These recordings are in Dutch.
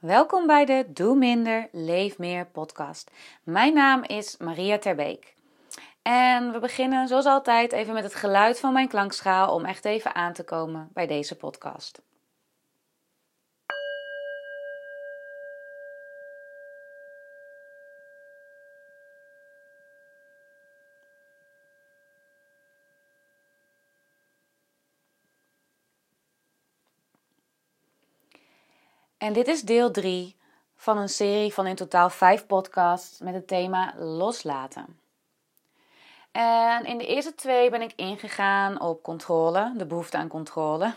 Welkom bij de Doe Minder, Leef Meer podcast. Mijn naam is Maria Terbeek. En we beginnen zoals altijd even met het geluid van mijn klankschaal om echt even aan te komen bij deze podcast. En dit is deel 3 van een serie van in totaal 5 podcasts met het thema loslaten. En in de eerste twee ben ik ingegaan op controle, de behoefte aan controle,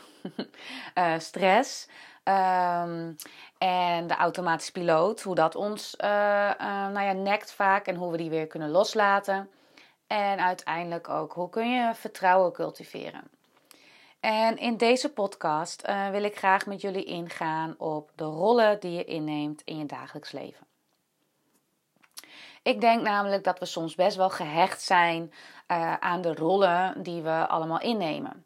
uh, stress um, en de automatische piloot, hoe dat ons uh, nou ja, nekt vaak en hoe we die weer kunnen loslaten. En uiteindelijk ook hoe kun je vertrouwen cultiveren. En in deze podcast uh, wil ik graag met jullie ingaan op de rollen die je inneemt in je dagelijks leven. Ik denk namelijk dat we soms best wel gehecht zijn uh, aan de rollen die we allemaal innemen.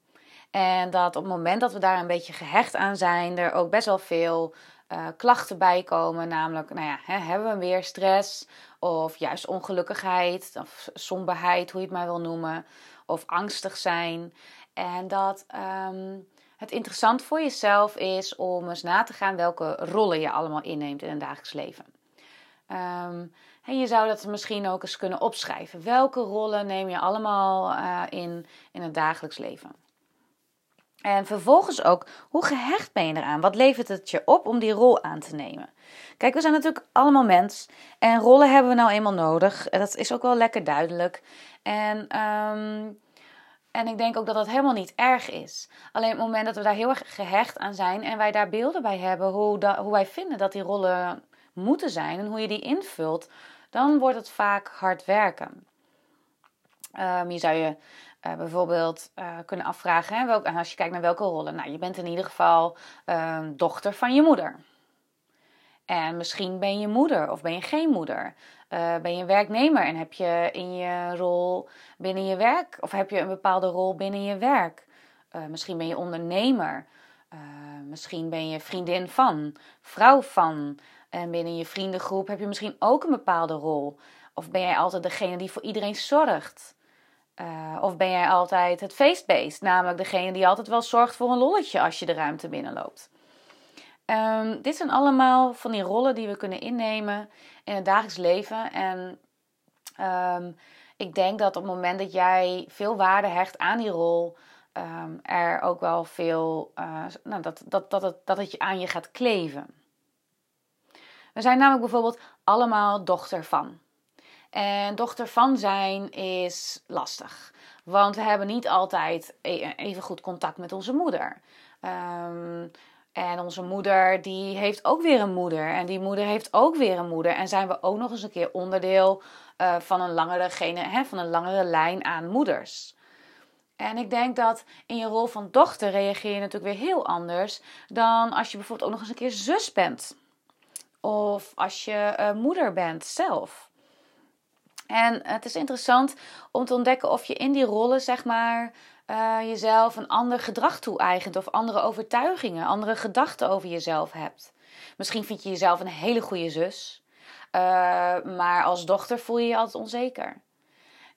En dat op het moment dat we daar een beetje gehecht aan zijn, er ook best wel veel uh, klachten bij komen. Namelijk, nou ja, hè, hebben we weer stress of juist ongelukkigheid of somberheid, hoe je het maar wil noemen, of angstig zijn. En dat um, het interessant voor jezelf is om eens na te gaan welke rollen je allemaal inneemt in een dagelijks leven. Um, en je zou dat misschien ook eens kunnen opschrijven. Welke rollen neem je allemaal uh, in, in het dagelijks leven? En vervolgens ook, hoe gehecht ben je eraan? Wat levert het je op om die rol aan te nemen? Kijk, we zijn natuurlijk allemaal mens. En rollen hebben we nou eenmaal nodig. Dat is ook wel lekker duidelijk. En um, en ik denk ook dat dat helemaal niet erg is. Alleen op het moment dat we daar heel erg gehecht aan zijn en wij daar beelden bij hebben hoe, hoe wij vinden dat die rollen moeten zijn en hoe je die invult, dan wordt het vaak hard werken. Um, je zou je uh, bijvoorbeeld uh, kunnen afvragen, hè, welk, als je kijkt naar welke rollen. Nou, je bent in ieder geval uh, dochter van je moeder. En misschien ben je moeder of ben je geen moeder. Uh, ben je werknemer en heb je in je rol binnen je werk, of heb je een bepaalde rol binnen je werk? Misschien ben je ondernemer. Misschien ben je vriendin van, vrouw van. En binnen je vriendengroep heb je misschien ook een bepaalde rol. Of ben jij altijd degene die voor iedereen zorgt? Of ben jij altijd het feestbeest, namelijk degene die altijd wel zorgt voor een lolletje als je de ruimte binnenloopt? Um, dit zijn allemaal van die rollen die we kunnen innemen in het dagelijks leven. En um, ik denk dat op het moment dat jij veel waarde hecht aan die rol, um, er ook wel veel, uh, nou, dat, dat, dat, het, dat het aan je gaat kleven. We zijn namelijk bijvoorbeeld allemaal dochter van. En dochter van zijn is lastig. Want we hebben niet altijd e-, even goed contact met onze moeder. Um, en onze moeder, die heeft ook weer een moeder. En die moeder heeft ook weer een moeder. En zijn we ook nog eens een keer onderdeel uh, van, een langere gene, hè, van een langere lijn aan moeders. En ik denk dat in je rol van dochter reageer je natuurlijk weer heel anders dan als je bijvoorbeeld ook nog eens een keer zus bent. Of als je uh, moeder bent zelf. En het is interessant om te ontdekken of je in die rollen, zeg maar, uh, jezelf een ander gedrag toe-eigent of andere overtuigingen, andere gedachten over jezelf hebt. Misschien vind je jezelf een hele goede zus, uh, maar als dochter voel je je altijd onzeker.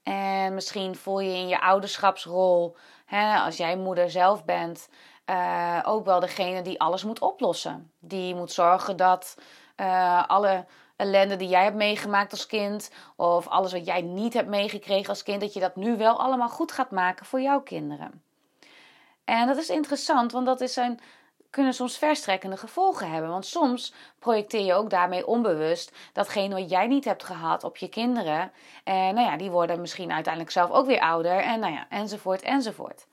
En misschien voel je in je ouderschapsrol, hè, als jij moeder zelf bent, uh, ook wel degene die alles moet oplossen. Die moet zorgen dat alle ellende die jij hebt meegemaakt als kind, of alles wat jij niet hebt meegekregen als kind, dat je dat nu wel allemaal goed gaat maken voor jouw kinderen. En dat is interessant, want dat is een, kunnen soms verstrekkende gevolgen hebben. Want soms projecteer je ook daarmee onbewust datgene wat jij niet hebt gehad op je kinderen. En nou ja, die worden misschien uiteindelijk zelf ook weer ouder. En nou ja, enzovoort, enzovoort.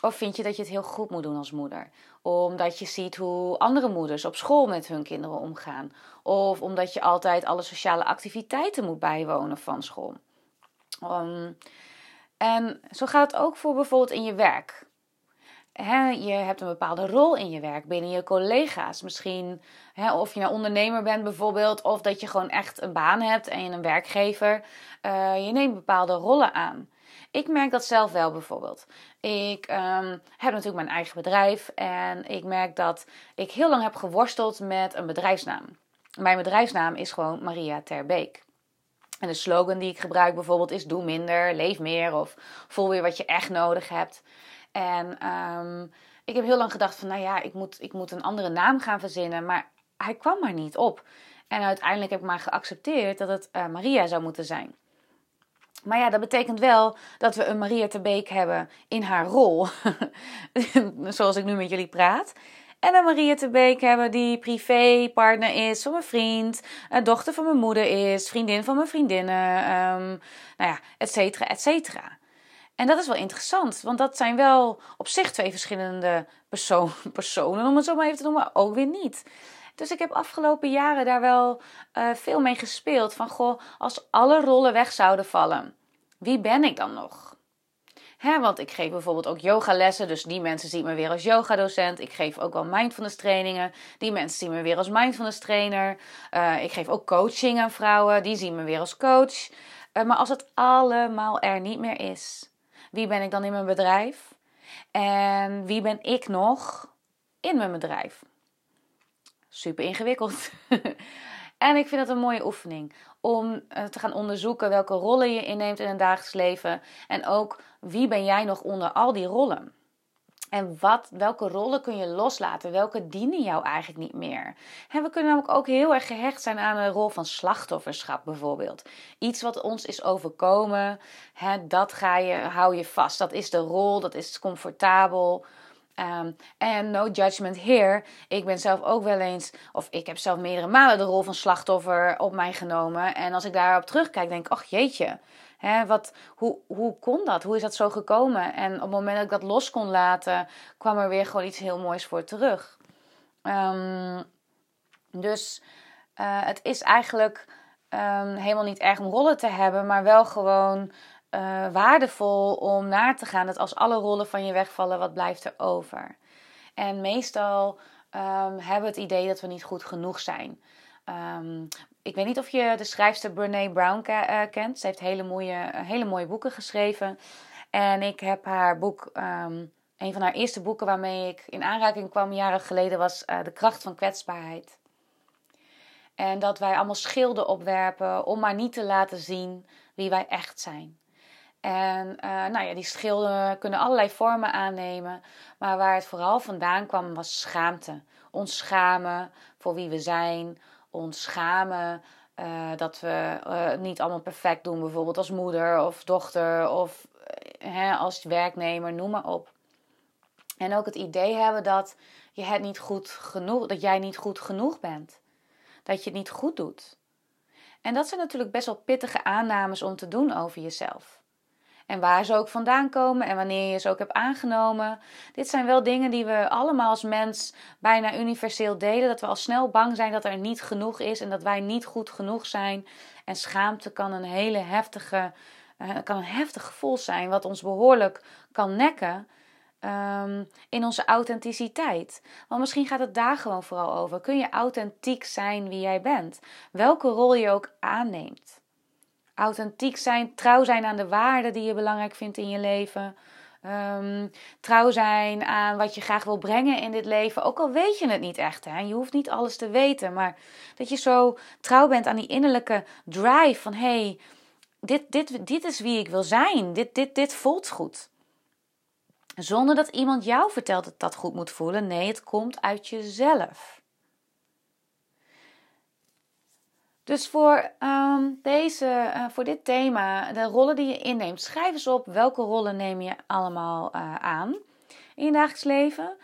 Of vind je dat je het heel goed moet doen als moeder? Omdat je ziet hoe andere moeders op school met hun kinderen omgaan. Of omdat je altijd alle sociale activiteiten moet bijwonen van school. Um, en zo gaat het ook voor bijvoorbeeld in je werk. je hebt een bepaalde rol in je werk binnen je collega's. Misschien of je nou ondernemer bent bijvoorbeeld, of dat je gewoon echt een baan hebt en een werkgever. Uh, je neemt bepaalde rollen aan. Ik merk dat zelf wel bijvoorbeeld. Ik um, heb natuurlijk mijn eigen bedrijf en ik merk dat ik heel lang heb geworsteld met een bedrijfsnaam. Mijn bedrijfsnaam is gewoon Maria Terbeek. En de slogan die ik gebruik bijvoorbeeld is: Doe minder, leef meer of voel weer wat je echt nodig hebt. En um, ik heb heel lang gedacht: van nou ja, ik moet, ik moet een andere naam gaan verzinnen. Maar hij kwam maar niet op. En uiteindelijk heb ik maar geaccepteerd dat het uh, Maria zou moeten zijn. Maar ja, dat betekent wel dat we een Maria Terbeek hebben in haar rol. Zoals ik nu met jullie praat. En een Maria Terbeek hebben die privépartner is van mijn vriend, dochter van mijn moeder is, vriendin van mijn vriendinnen, um, nou ja, et cetera, et cetera. En dat is wel interessant, want dat zijn wel op zich twee verschillende perso personen, om het zo maar even te noemen, maar ook weer niet. Dus ik heb afgelopen jaren daar wel uh, veel mee gespeeld. Van goh, als alle rollen weg zouden vallen, wie ben ik dan nog? Want ik geef bijvoorbeeld ook yogalessen, dus die mensen zien me weer als yogadocent. Ik geef ook wel mindfulness trainingen, die mensen zien me weer als mindfulness trainer. Uh, ik geef ook coaching aan vrouwen, die zien me weer als coach. Uh, maar als het allemaal er niet meer is, wie ben ik dan in mijn bedrijf? En wie ben ik nog in mijn bedrijf? Super ingewikkeld. en ik vind het een mooie oefening om eh, te gaan onderzoeken welke rollen je inneemt in een dagelijks leven. En ook wie ben jij nog onder al die rollen. En wat, welke rollen kun je loslaten? Welke dienen jou eigenlijk niet meer? En we kunnen namelijk ook heel erg gehecht zijn aan de rol van slachtofferschap bijvoorbeeld. Iets wat ons is overkomen, hè, dat ga je, hou je vast. Dat is de rol, dat is comfortabel. Ehm, en no judgment here. Ik ben zelf ook wel eens, of ik heb zelf meerdere malen de rol van slachtoffer op mij genomen. En als ik daarop terugkijk, denk ik, ach jeetje, hè, wat, hoe, hoe kon dat? Hoe is dat zo gekomen? En op het moment dat ik dat los kon laten, kwam er weer gewoon iets heel moois voor terug. Um, dus uh, het is eigenlijk um, helemaal niet erg om rollen te hebben, maar wel gewoon uh, waardevol om naar te gaan dat als alle rollen van je wegvallen, wat blijft er over? En meestal um, hebben we het idee dat we niet goed genoeg zijn. Um, ik weet niet of je de schrijfster Brene Brown uh, kent. Ze heeft hele mooie, hele mooie boeken geschreven. En ik heb haar boek, um, een van haar eerste boeken waarmee ik in aanraking kwam jaren geleden, was De kracht van kwetsbaarheid. En dat wij allemaal schilden opwerpen om maar niet te laten zien wie wij echt zijn. En uh, nou ja, die schilden kunnen allerlei vormen aannemen. Maar waar het vooral vandaan kwam was schaamte. Ons schamen voor wie we zijn. Ons schamen uh, dat we uh, niet allemaal perfect doen. Bijvoorbeeld als moeder of dochter of hè, als werknemer, noem maar op. En ook het idee hebben dat je het niet goed genoeg, dat jij niet goed genoeg bent. Dat je het niet goed doet. En dat zijn natuurlijk best wel pittige aannames om te doen over jezelf. En waar ze ook vandaan komen en wanneer je ze ook hebt aangenomen. Dit zijn wel dingen die we allemaal als mens bijna universeel delen. Dat we al snel bang zijn dat er niet genoeg is en dat wij niet goed genoeg zijn. En schaamte kan een hele heftige, uh, kan een heftig gevoel zijn, wat ons behoorlijk kan nekken. Um, in onze authenticiteit. Want misschien gaat het daar gewoon vooral over. Kun je authentiek zijn wie jij bent? Welke rol je ook aanneemt authentiek zijn, trouw zijn aan de waarden die je belangrijk vindt in je leven. Um, trouw zijn aan wat je graag wil brengen in dit leven. Ook al weet je het niet echt. Hè? Je hoeft niet alles te weten. Maar dat je zo trouw bent aan die innerlijke drive. Van hé, hey, dit, dit, dit is wie ik wil zijn. Dit, dit, dit voelt goed. Zonder dat iemand jou vertelt dat dat goed moet voelen. Nee, het komt uit jezelf. Dus voor, um, deze, uh, voor dit thema, de rollen die je inneemt, schrijf eens op welke rollen neem je allemaal uh, aan in je dagelijks leven.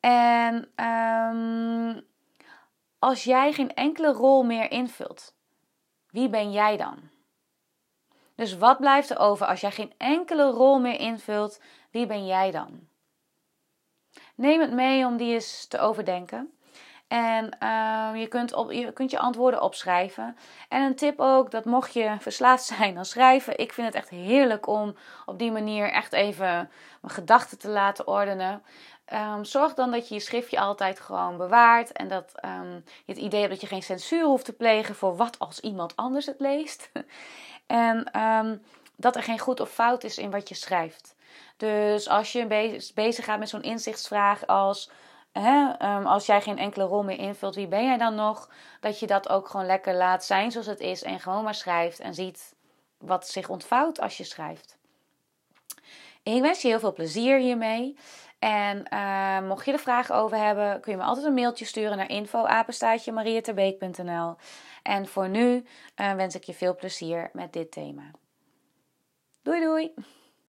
En um, als jij geen enkele rol meer invult, wie ben jij dan? Dus wat blijft er over als jij geen enkele rol meer invult? Wie ben jij dan? Neem het mee om die eens te overdenken. En uh, je, kunt op, je kunt je antwoorden opschrijven. En een tip ook, dat mocht je verslaafd zijn aan schrijven. Ik vind het echt heerlijk om op die manier echt even mijn gedachten te laten ordenen. Um, zorg dan dat je je schriftje altijd gewoon bewaart. En dat um, je het idee hebt dat je geen censuur hoeft te plegen voor wat als iemand anders het leest. en um, dat er geen goed of fout is in wat je schrijft. Dus als je bezig gaat met zo'n inzichtsvraag als ehm, als jij geen enkele rol meer invult, wie ben jij dan nog? Dat je dat ook gewoon lekker laat zijn zoals het is en gewoon maar schrijft en ziet wat zich ontvouwt als je schrijft. Ik wens je heel veel plezier hiermee. En uh, mocht je er vragen over hebben, kun je me altijd een mailtje sturen naar info@mariaterbeek.nl. En voor nu uh, wens ik je veel plezier met dit thema. Doei doei!